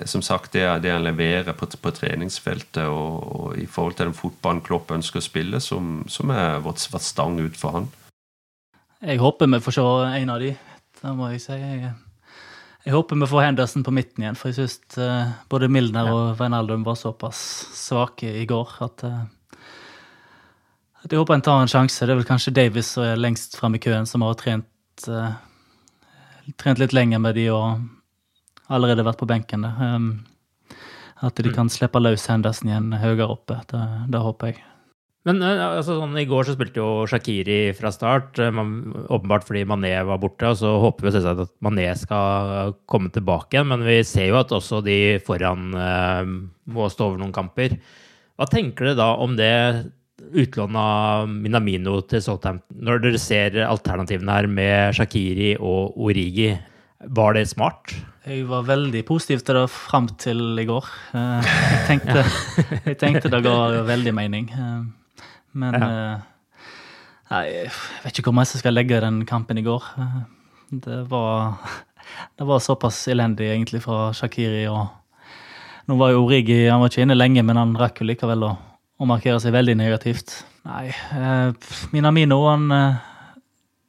som sagt, det, det han leverer på, på treningsfeltet og, og, i forhold til den fotballen Klopp ønsker å spille, som, som er vårt stang ut for han. Jeg håper vi får se en av de, det må jeg si. Jeg, jeg håper vi får Henderson på midten igjen, for jeg syns uh, både Milner ja. og Wijnaldum var såpass svake i går at, uh, at jeg håper en tar en sjanse. Det er vel kanskje Davis som er lengst fram i køen, som har trent uh, trent litt lenger med de og allerede vært på benken. Um, at de mm. kan slippe løs Henderson igjen høyere oppe. Det, det håper jeg. Men eh, altså, sånn, i går så spilte jo Shakiri fra start, eh, man, åpenbart fordi Mané var borte. Og så håper vi selvsagt at Mané skal komme tilbake igjen, men vi ser jo at også de foran eh, må stå over noen kamper. Hva tenker dere da om det utlånet av Minamino til Southampton, når dere ser alternativene her med Shakiri og Origi? Var det smart? Jeg var veldig positiv til det fram til i går. Eh, Jeg tenkte, jeg tenkte det ga veldig mening. Eh, Men ja. nei, jeg vet ikke hvor mye jeg skal legge i den kampen i går. Eh, Det var, det var såpass elendig egentlig fra Shakiri. og Nå var jo Origi han var ikke inne lenge, men han rakk jo likevel å, å markere seg veldig negativt. Nei, eh, Minamino han eh,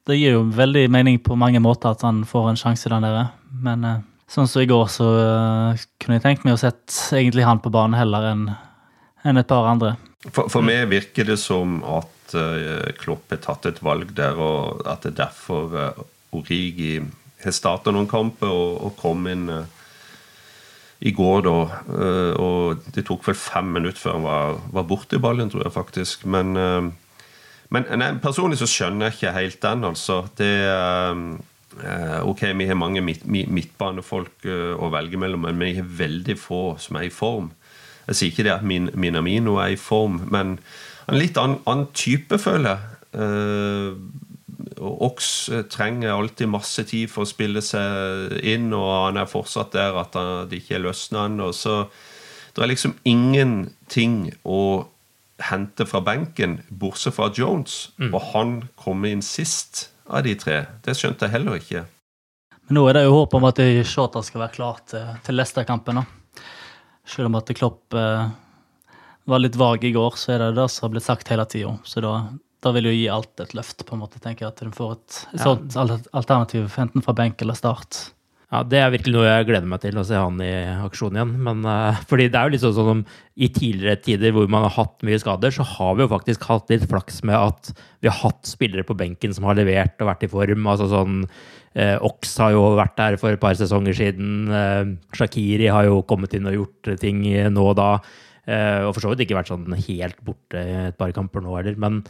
det gir jo veldig mening på mange måter at han får en sjanse den der. Men eh, sånn som i går, så eh, kunne jeg tenkt meg å sett egentlig han på banen heller enn enn et par andre. For, for meg virker det som at uh, Klopp har tatt et valg der, og at det er derfor uh, Origi har starta noen kamper og, og kom inn uh, i går, da. Og det tok vel fem minutter før han var, var borte i ballen, tror jeg faktisk. Men, men nei, personlig så skjønner jeg ikke helt den, altså. Det eh, eh, Ok, vi har mange midt, midtbanefolk eh, å velge mellom, men vi har veldig få som er i form. Jeg sier ikke det at min, Minamino er i form, men en litt annen, annen type, føler jeg. Og Ox trenger alltid masse tid for å spille seg inn, og han er fortsatt der at det ikke er løsna ennå. Så det er liksom ingenting å hente fra benken, bortsett fra Jones. Og han kommer inn sist av de tre. Det skjønte jeg heller ikke. Men nå er det jo håp om at Shota skal være klar til, til Leicester-kampen. Selv om at Klopp eh, var litt vag i går, så er det det som har blitt sagt hele tida. Så da, da vil jo gi alt et løft, på en måte, tenker jeg. At en får et, et Ja. sånt alternativ, enten fra benk eller start. Ja, Det er virkelig noe jeg gleder meg til, å se han i aksjon igjen. Men, uh, fordi det er jo litt sånn som i tidligere tider hvor man har hatt mye skader, så har vi jo faktisk hatt litt flaks med at vi har hatt spillere på benken som har levert og vært i form. altså sånn uh, Ox har jo vært der for et par sesonger siden. Uh, Shakiri har jo kommet inn og gjort ting nå og da. Og for så vidt ikke vært sånn helt borte et par kamper nå heller. Men,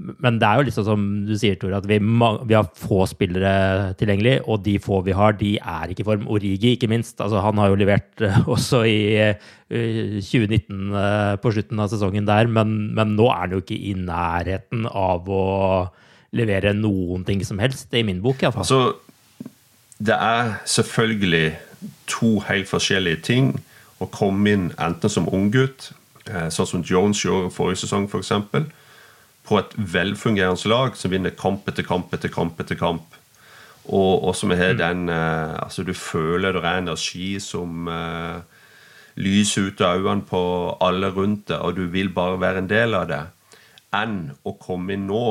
men det er jo liksom som du sier, Tore, at vi, vi har få spillere tilgjengelig, og de få vi har, de er ikke i form. Origi, ikke minst. Altså, han har jo levert eh, også i eh, 2019 eh, på slutten av sesongen der, men, men nå er han jo ikke i nærheten av å levere noen ting som helst, i min bok iallfall. Altså, det er selvfølgelig to helt forskjellige ting å komme inn enten som unggutt, eh, sånn som Jones gjorde forrige sesong f.eks., på et velfungerende lag som vinner kamp etter kamp etter kamp etter kamp. Og, og som har den eh, Altså, du føler det er energi som uh, lyser ut av øynene på alle rundt deg, og du vil bare være en del av det, enn å komme inn nå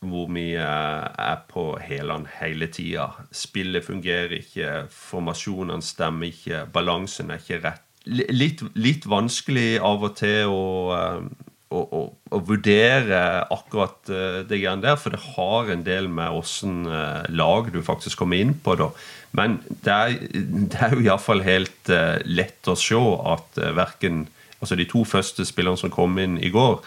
hvor vi eh, er på hælene hele tida. Spillet fungerer ikke, formasjonene stemmer ikke, balansen er ikke rett. Li- Litt, litt vanskelig av og til å, å, å, å vurdere akkurat eh, det greiene der, for det har en del med åssen eh, lag du faktisk kommer inn på, da. Men det er, det er jo iallfall helt eh, lett å se at verken Altså de to første spillerne som kom inn i går,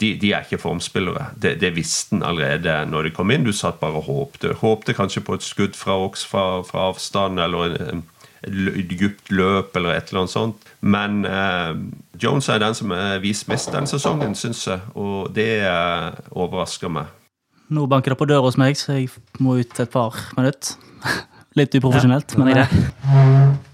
de, de er ikke formspillere. Det, det visste en allerede når de kom inn. Du satt bare og håpte. Håpte kanskje på et skudd fra Ox fra, fra avstand, eller en, dypt løp, eller et eller annet sånt. Men eh, Jones er den som er vist mest den sesongen, syns jeg. Og det eh, overrasker meg. Nå banker det på døra hos meg, så jeg må ut et par minutter. Litt uprofesjonelt, men jeg det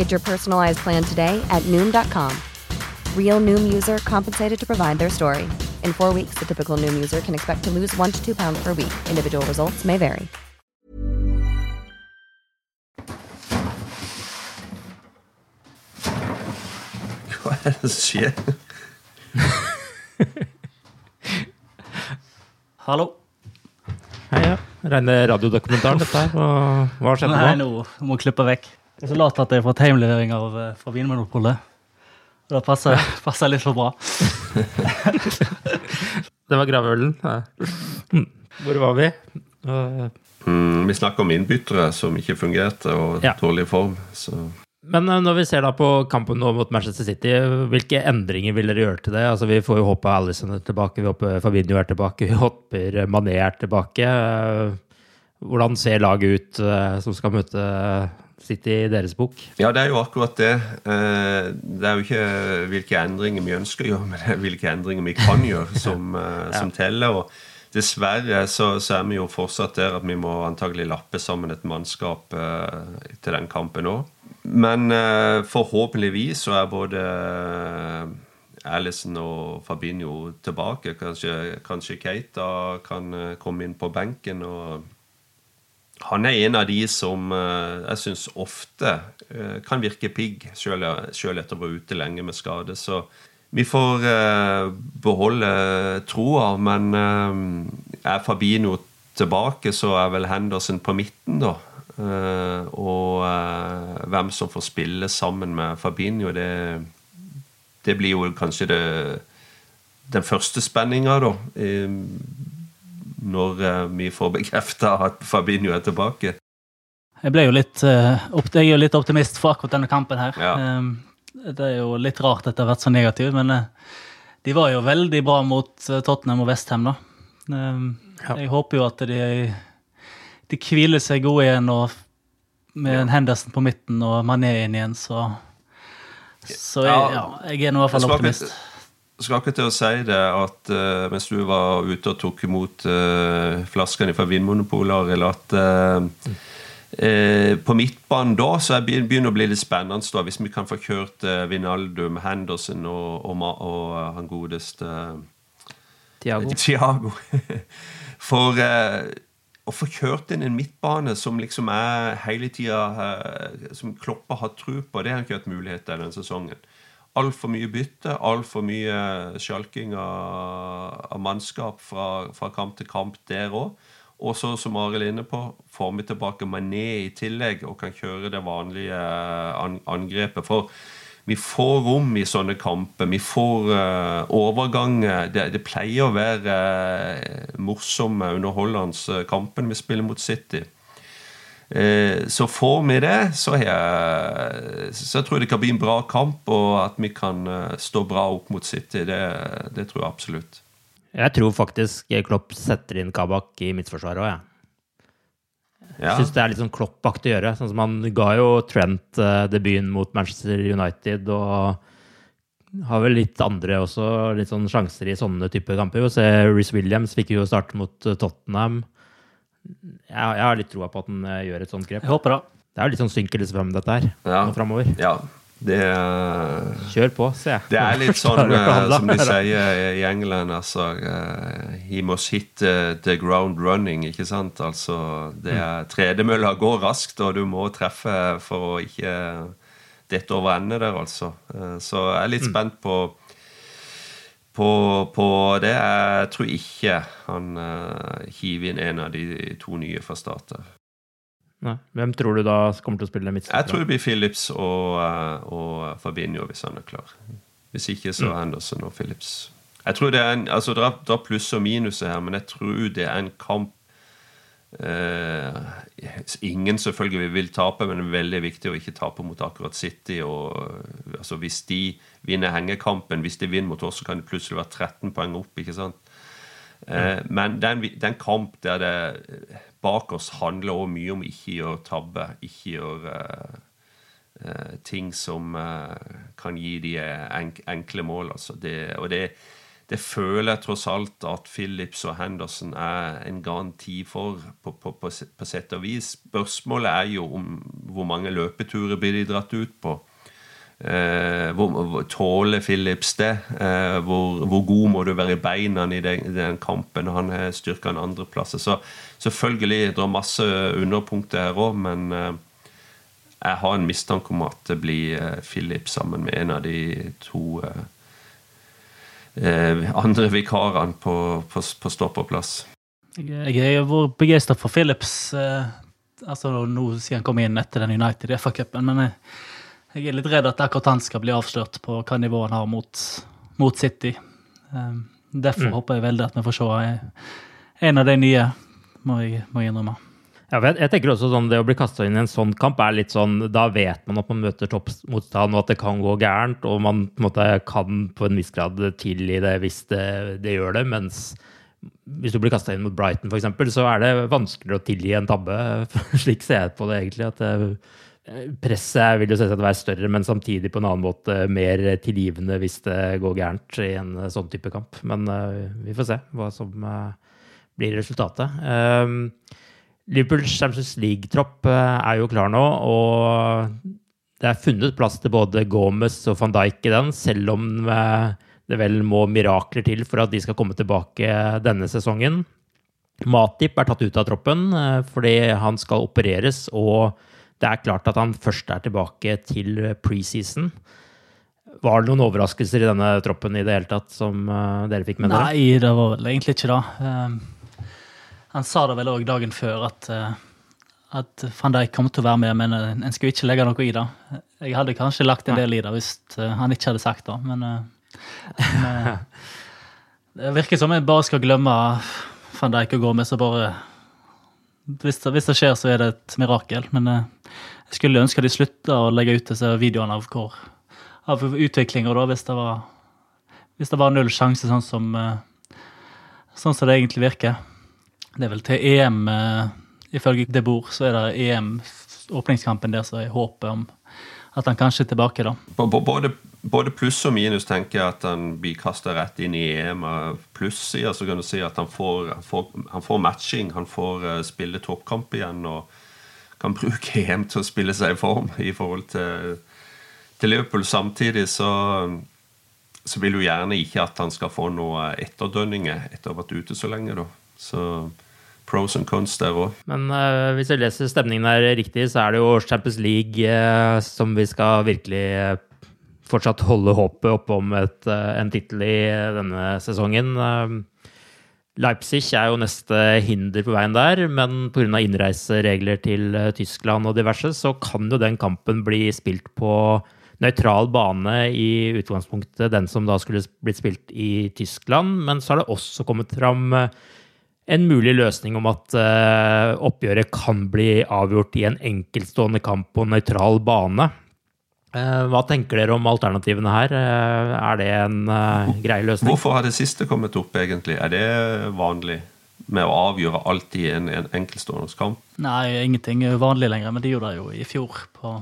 Get your personalized plan today at Noom.com. Real Noom user compensated to provide their story. In four weeks, the typical Noom user can expect to lose one to two pounds per week. Individual results may vary. Hva det som skjer? Hallo. Hei, ja. Reine radiodokumentaren, dette her. Og hva har skjedd Nei, nå? nå må jeg klippe vekk. Det er så lat at jeg har fått hjemlevering av, eh, fra Vinmonopolet. Og Det passer, passer litt for bra. Det var gravølen. Ja. Hm. Hvor var vi? Uh, Mm, vi snakker om innbyttere som ikke fungerte, og Ja. dårlig form. Så Men eh, når vi ser da på kampen nå mot Manchester City, hvilke endringer vil dere gjøre til det? Altså, vi får jo håpe Alison er tilbake, vi håper Fabinho er tilbake, vi håper Mané er tilbake. Eh, Hvordan ser laget ut som skal møte City i deres bok? Ja, det er jo akkurat det. Eh, Det er jo ikke hvilke endringer vi ønsker å gjøre, men det er hvilke endringer vi kan gjøre, som, ja. som teller. og Dessverre så, så er vi jo fortsatt der at vi må antagelig lappe sammen et mannskap eh, til den kampen òg. Men eh, forhåpentligvis så er både eh, Alison og Fabinho tilbake. Kanskje, kanskje Keita kan eh, komme inn på benken. og han er en av de som eh, jeg syns ofte eh, kan virke pigg, selv etter å være ute lenge med skade. Så vi får eh, beholde troa, men er Fabino tilbake, så er vel Henderson på midten, da. Og hvem som får spille sammen med Fabinho, det, det blir jo kanskje det, den første spenninga, da. Når eh, vi får bekrefta at Fabinho er tilbake. Jeg ble jo litt, eh, jeg er jo litt optimist for akkurat denne kampen her. Ja. Um, Det er jo litt rart at det har vært så negativt, men eh, de var jo veldig bra mot Tottenham og Westham, da. Jeg Ja. Håper jo at de, de hviler seg gode igjen, og med en Henderson på midten og Mané inn igjen, så Så jeg, ja, Ja. jeg er nå i hvert fall optimist. ikke- skal akkurat til å si det at uh, mens du var ute og tok imot uh, flaskene fra Vinmonopolet, Arild, at eh, eh, på midtbanen da så er begynner å bli litt spennende da, hvis vi kan få kjørt uh, Vinaldum, Henderson og, og, og han godeste Thiago. Tiago. For å få kjørt inn en midtbane som liksom er hele tida Som Kloppa har tro på, det har ikke vært mulighet til denne sesongen. Altfor mye bytte, altfor mye sjalking av, av mannskap fra, fra kamp til kamp der òg. Og så, som Arild er inne på, får vi tilbake Mané i tillegg og kan kjøre det vanlige angrepet. For vi får rom i sånne kamper. Vi får uh, overganger. Det, det pleier å være uh, morsomme, underholdende kampen vi spiller mot City. Eh, så får vi det, så, jeg, så jeg tror jeg det kan bli en bra kamp, og at vi kan eh, stå bra opp mot City. Det, det tror jeg absolutt. Jeg tror faktisk Klopp setter inn Kabak i midtforsvaret òg, jeg. Ja. Syns det er litt sånn Klopp-aktig å gjøre. Sånn som Han ga jo Trent uh, debuten mot Manchester United og har vel litt andre også, litt sånn sjanser i sånne typer kamper. Se, Reece Williams fikk jo starte mot Tottenham. Jeg, jeg, har litt troa på at han uh, gjør et sånt grep. Jeg håper det. Det er jo litt sånn synkelse frem, dette her, Ja. nå framover. Ja, det Kjør på, se. Det er litt sånn Klarer å eh, som de sier i England, altså eh, He must hit eh, the ground running, ikke sant? Altså, det er Tredemølla går raskt, og du må treffe for å ikke dette over ende der, altså. Eh, Så jeg er litt spent på på, på det. Jeg tror ikke han uh, hiver inn en av de to nye fra start. Nei. Hvem tror du da kommer til å spille Jeg tror det blir Phillips og, eh, og Fabinho hvis han er klar. Hvis ikke, så Henderson og Phillips. Jeg tror det er en, altså det er, det er pluss og minus her, men jeg tror det er en kamp Ingen selvfølgelig vil tape, men det er veldig viktig å ikke tape mot akkurat City. Og, altså hvis de vinner hengekampen, hvis de vinner mot oss, så kan det plutselig være 13 poeng opp. ikke sant? Eh, men den, den kamp der det eh, bak oss handler også mye om ikke gjøre tabbe, ikke gjøre eh, eh, ting som eh, kan gi de enk, enkle mål. Altså. Det, og det, det føler jeg tross alt at Phillips og Henderson er en garanti for, på, på, på, på sett og vis. Spørsmålet er jo om hvor mange løpeturer blir de dratt ut på. Eh, hvor, Tåler Phillips det? Eh, hvor, hvor god må du være i beina i den, den kampen? Han har styrka en andreplass. Så selvfølgelig er masse underpunkter her òg, men eh, jeg har en mistanke om at det blir eh, Phillips sammen med en av de to eh, andre vikarene på, på, på stoppeplass. Jeg, jeg har vært begeistra for Phillips eh, altså nå siden han kom inn etter den United i FA-cupen, men jeg, jeg er litt redd at akkurat han skal bli avslørt på hva nivå han har mot, mot City. Eh, derfor Mm. håper jeg veldig at vi får se eh, en av de nye, må jeg, må jeg innrømme. Ja, jeg, jeg tenker også sånn, Det å bli kasta inn i en sånn kamp er litt sånn Da vet man at man møter toppmotstand, og at det kan gå gærent. Og man på måte kan på en viss grad tilgi det hvis det, det gjør det. Mens hvis du blir kasta inn mot Brighton, f.eks., så er det vanskeligere å tilgi en tabbe. Slik ser jeg på det, egentlig. at det, Presset vil jo selvsagt være større, men samtidig på en annen måte mer tilgivende hvis det går gærent i en sånn type kamp. Men uh, vi får se hva som uh, blir resultatet. Um, Liverpools Champions League-tropp eh, er jo klar nå, og det er funnet plass til både Gomez og van Dijk i den, selv om eh, det vel må mirakler til for at de skal komme tilbake denne sesongen. Matip er tatt ut av troppen eh, fordi han skal opereres, og det er klart at han først er tilbake til preseason. Var det noen overraskelser i denne troppen i det hele tatt som eh, dere fikk med dere? Nei, det var vel egentlig ikke det. Han sa det vel òg dagen før at, eh, at van Dijk kom til å være med, men eh, en skulle ikke legge noe i det. Jeg hadde kanskje lagt en del i det hvis eh, han ikke hadde sagt det, men, men Det virker som jeg bare skal glemme van Dijk og gå med, så bare hvis det, hvis det skjer, så er det et mirakel. Men jeg skulle ønske de slutta å legge ut disse videoene av, hvor, av utviklinga, hvis det var hvis det var null sjanse, sånn som, sånn som det egentlig virker. Det er vel til EM, eh, ifølge det Boer, så er det EM, åpningskampen der, så er håpet om at han kanskje er tilbake, da. Både, både pluss og minus tenker jeg at han blir kasta rett inn i EM. Pluss-sida så kan du si at han får, han får, han får matching. Han får eh, spille toppkamp igjen og kan bruke EM til å spille seg i form i forhold til, til Liverpool. Samtidig så, så vil du gjerne ikke at han skal få noe etterdønninger etter å ha vært ute så lenge. da. Så pros and cons der òg. Men uh, hvis jeg leser stemningen her riktig, så er det jo Champions League uh, som vi skal virkelig uh, fortsatt holde håpet oppe om et, en tittel i denne sesongen. Leipzig er jo neste hinder på veien der, men pga. innreiseregler til Tyskland og diverse, så kan jo den kampen bli spilt på nøytral bane i utgangspunktet, den som da skulle blitt spilt i Tyskland. Men så har det også kommet fram eh, en mulig løsning om at uh, oppgjøret kan bli avgjort i en enkeltstående kamp på nøytral bane. Uh, hva tenker dere om alternativene her? Uh, er det en grei løsning? Hvorfor har det siste kommet opp, egentlig? Er det vanlig? Med å avgjøre alt i en, en enkeltstående kamp? Nei, ingenting er vanlig lenger, men de gjorde det jo i fjor. På,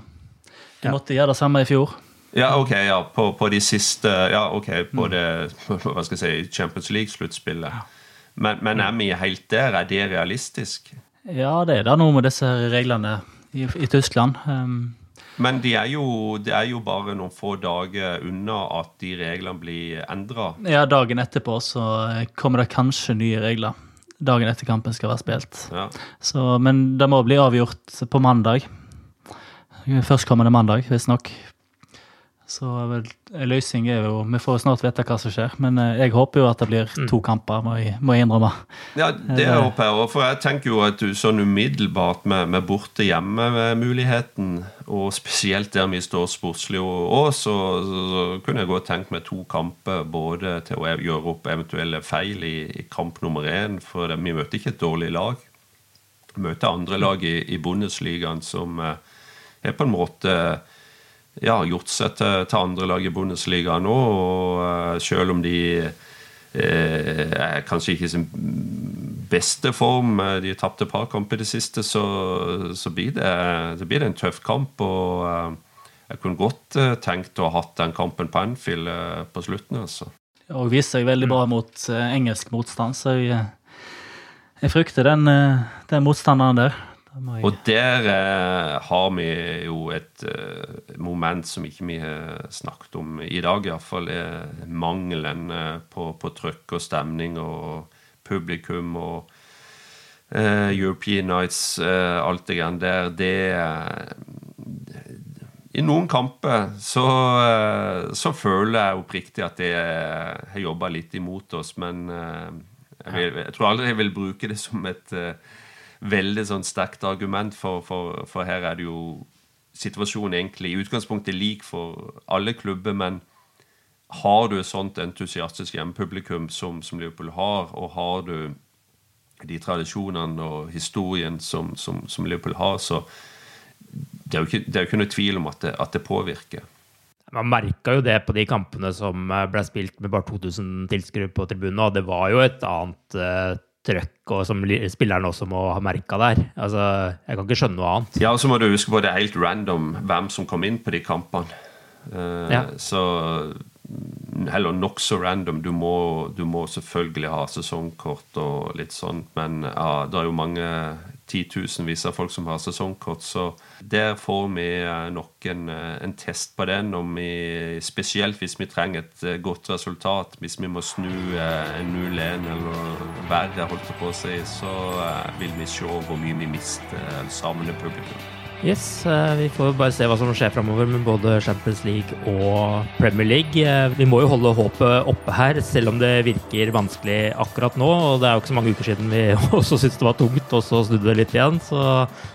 de ja. måtte gjøre det samme i fjor. Ja, ok, ja, på, på de siste Ja, ok, på mm. det hva skal jeg si, Champions League-sluttspillet. Men, men, er vi helt der? Er det realistisk? Ja, det er da noe med disse reglene i, i Tyskland. Um, men det er, de er jo bare noen få dager unna at de reglene blir endra. Ja, dagen etterpå så kommer det kanskje nye regler. Dagen etter kampen skal være spilt. Ja. Så, men det må bli avgjort på mandag. Førstkommende mandag, visstnok. Så en løsning er jo Vi får snart vite hva som skjer, men eh, jeg håper jo at det blir mm. to kamper, må jeg, må jeg innrømme. Ja, det jeg håper jeg òg. For jeg tenker jo at du sånn umiddelbart med, med borte hjemme-muligheten, og spesielt der vi står sportslig òg, så, så, så, kunne jeg godt tenkt meg to kamper både til å gjøre opp eventuelle feil i, i kamp nummer én, for vi møter ikke et dårlig lag. Vi møter andre lag i, i Bundesligaen som eh, er på en måte ja, gjort seg til, til andre lag i Bundesliga nå. Og uh, selv om de uh, er kanskje ikke i sin beste form, uh, de tapte et par kamper i det siste, så, så blir, det, det, blir det en tøff kamp. og jeg kunne godt tenkt å ha hatt den kampen på Anfield på slutten. altså. Og viser seg veldig bra mot engelsk motstand, så jeg, jeg frykter den, den motstanderen der. Og der eh, har vi jo et eh, moment som ikke vi har snakket om i dag, iallfall. Mangelen eh, på, på trøkk og stemning og publikum og eh, European Nights, eh, alt det greiene der. Det I noen kamper så, eh, så, føler jeg oppriktig at det har jobba litt imot oss, men jeg, vil, jeg, tror aldri jeg vil bruke det som et veldig sånn sterkt argument, for, for, for, her er det jo situasjonen egentlig i utgangspunktet lik for alle klubber, men har du et sånt entusiastisk hjemmepublikum som, som Liverpool har, og har du de tradisjonene og historien som, som, som Liverpool har, så det er jo ikke, det er jo ikke noe tvil om at det, at det påvirker. Man merka jo det på de kampene som ble spilt med bare 2000 tilskuere på tribunen, og det var jo et annet uh, trøkk og som spillerne også må ha merka der. Altså, jeg kan ikke skjønne noe annet. Ja, og så må du huske på det er helt random hvem som kom inn på de kampene. Uh, ja. Så mm, heller nokså random. Du må, du må, selvfølgelig ha sesongkort og litt sånt, men ja, det er jo mange titusenvis av folk som har sesongkort. Så der får vi eh, nok en, eh, en test på den. Vi, spesielt hvis vi trenger et eh, godt resultat. Hvis vi må snu en 0-1 eller verre, holdt på å si, så vil vi se hvor mye vi mister sammen med publikum. Yes, Vi får bare se hva som skjer framover med både Champions League og Premier League. Vi må jo holde håpet oppe her, selv om det virker vanskelig akkurat nå. og Det er jo ikke så mange uker siden vi også syntes det var tungt, og så snudde det litt igjen. Så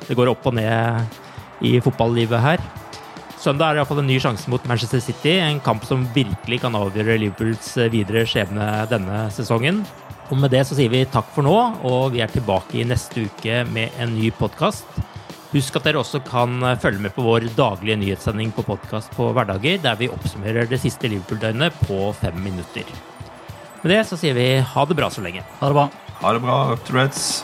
det går opp og ned i fotballivet her. Søndag er det iallfall en ny sjanse mot Manchester City, en kamp som virkelig kan avgjøre Liverpools videre skjebne denne sesongen. Og med det så sier vi takk for nå, og vi er tilbake i neste uke med en ny podkast. Husk at dere også kan eh, følge med på vår daglige nyhetssending på podkast på hverdager, der vi oppsummerer det siste Liverpool-døgnet på fem minutter. Med det så sier vi ha det bra så lenge. Ha det bra. Ha det bra, Up to Reds.